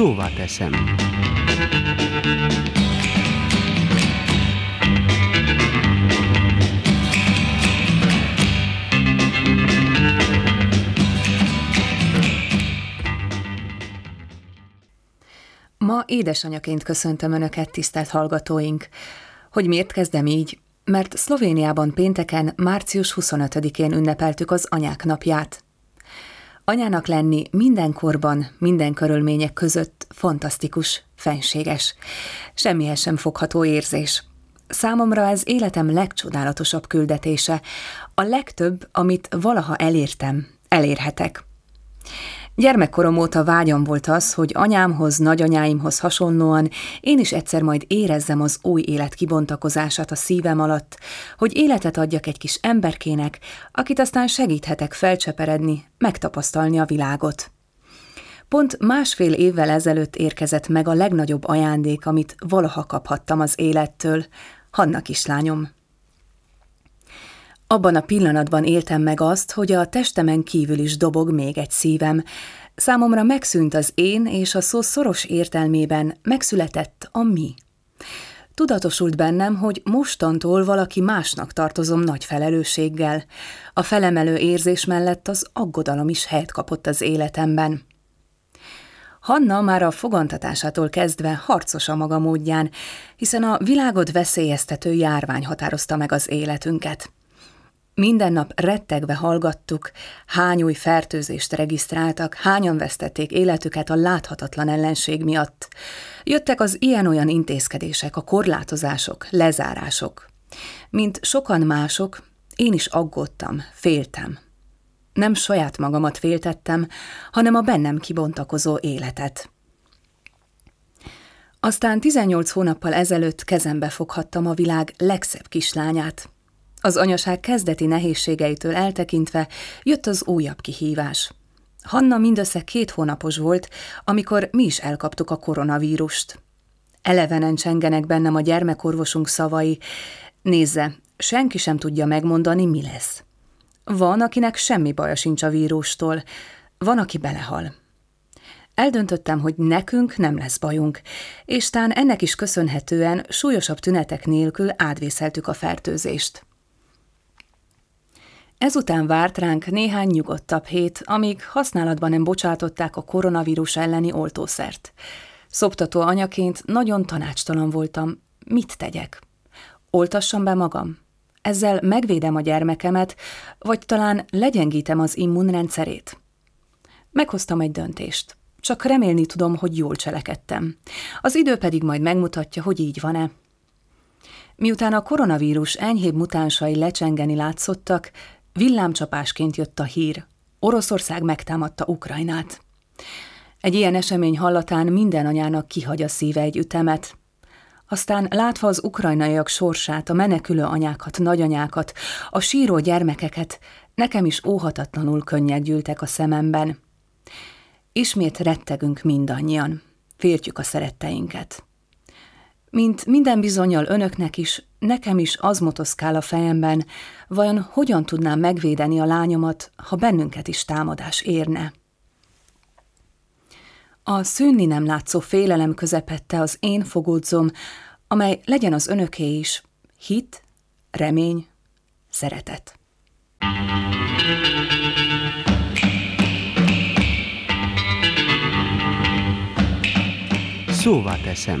Szóvá teszem. Ma édesanyaként köszöntöm Önöket, tisztelt hallgatóink. Hogy miért kezdem így? Mert Szlovéniában pénteken, március 25-én ünnepeltük az anyák napját. Anyának lenni mindenkorban, minden körülmények között fantasztikus, fenséges. Semmihez sem fogható érzés. Számomra ez életem legcsodálatosabb küldetése, a legtöbb, amit valaha elértem, elérhetek. Gyermekkorom óta vágyam volt az, hogy anyámhoz, nagyanyáimhoz hasonlóan én is egyszer majd érezzem az új élet kibontakozását a szívem alatt, hogy életet adjak egy kis emberkének, akit aztán segíthetek felcseperedni, megtapasztalni a világot. Pont másfél évvel ezelőtt érkezett meg a legnagyobb ajándék, amit valaha kaphattam az élettől, Hanna kislányom. Abban a pillanatban éltem meg azt, hogy a testemen kívül is dobog még egy szívem. Számomra megszűnt az én, és a szó szoros értelmében megszületett a mi. Tudatosult bennem, hogy mostantól valaki másnak tartozom nagy felelősséggel. A felemelő érzés mellett az aggodalom is helyet kapott az életemben. Hanna már a fogantatásától kezdve harcos a maga módján, hiszen a világot veszélyeztető járvány határozta meg az életünket. Minden nap rettegve hallgattuk, hány új fertőzést regisztráltak, hányan vesztették életüket a láthatatlan ellenség miatt. Jöttek az ilyen-olyan intézkedések, a korlátozások, lezárások. Mint sokan mások, én is aggódtam, féltem. Nem saját magamat féltettem, hanem a bennem kibontakozó életet. Aztán 18 hónappal ezelőtt kezembe foghattam a világ legszebb kislányát, az anyaság kezdeti nehézségeitől eltekintve jött az újabb kihívás. Hanna mindössze két hónapos volt, amikor mi is elkaptuk a koronavírust. Elevenen csengenek bennem a gyermekorvosunk szavai. Nézze, senki sem tudja megmondani, mi lesz. Van, akinek semmi baja sincs a vírustól, van, aki belehal. Eldöntöttem, hogy nekünk nem lesz bajunk, és tán ennek is köszönhetően súlyosabb tünetek nélkül átvészeltük a fertőzést. Ezután várt ránk néhány nyugodtabb hét, amíg használatban nem bocsátották a koronavírus elleni oltószert. Szoptató anyaként nagyon tanácstalan voltam. Mit tegyek? Oltassam be magam? Ezzel megvédem a gyermekemet, vagy talán legyengítem az immunrendszerét? Meghoztam egy döntést. Csak remélni tudom, hogy jól cselekedtem. Az idő pedig majd megmutatja, hogy így van-e. Miután a koronavírus enyhébb mutánsai lecsengeni látszottak, Villámcsapásként jött a hír. Oroszország megtámadta Ukrajnát. Egy ilyen esemény hallatán minden anyának kihagy a szíve egy ütemet. Aztán látva az ukrajnaiak sorsát, a menekülő anyákat, nagyanyákat, a síró gyermekeket, nekem is óhatatlanul könnyek gyűltek a szememben. Ismét rettegünk mindannyian, féltjük a szeretteinket. Mint minden bizonyal önöknek is, nekem is az motoszkál a fejemben, vajon hogyan tudnám megvédeni a lányomat, ha bennünket is támadás érne. A szűnni nem látszó félelem közepette az én fogódzom, amely legyen az önöké is, hit, remény, szeretet. Szóvá teszem.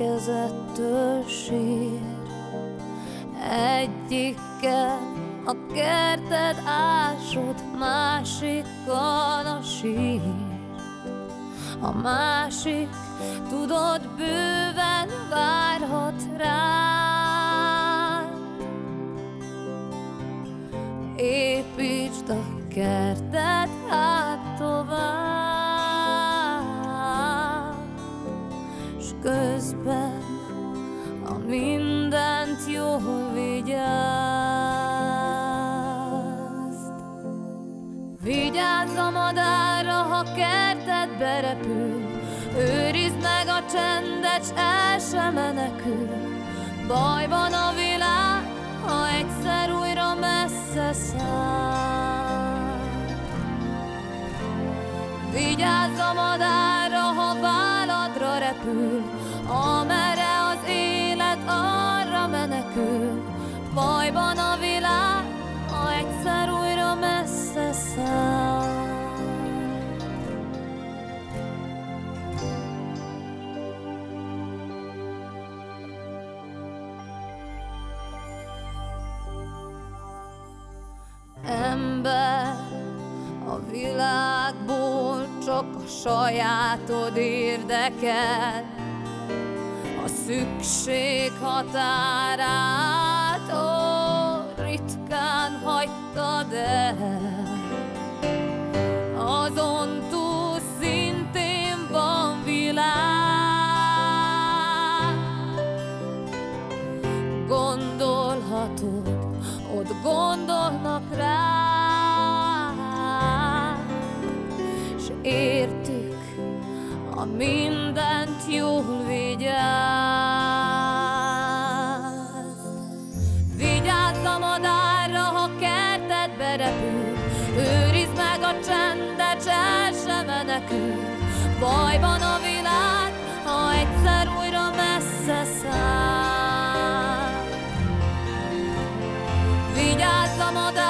Két kezettől sír, egyikkel a kerted ásod, másikon a sír. A másik, tudod, bőven várhat rád. Építsd a kertet hát tovább, mindent jól vigyázd. Vigyázz a madárra, ha kertet berepül, őrizd meg a csendet, s el sem menekül. Bajban a világ, ha egyszer újra messze száll. Vigyázz a madárra, ha váladra repül, élet arra menekül. Bajban a világ, ha egyszer újra messze száll. ember a világból csak a sajátod érdekel szükség határát ó, ritkán hagytad el. Azon túl szintén van világ. Gondolhatod ott gondolnak rá, ha mindent jól vigyáz. Vigyázz a madárra, ha kertedbe berepül, őrizd meg a csendet, el se menekül. Bajban a világ, ha egyszer újra messze száll. Vigyázz a madár,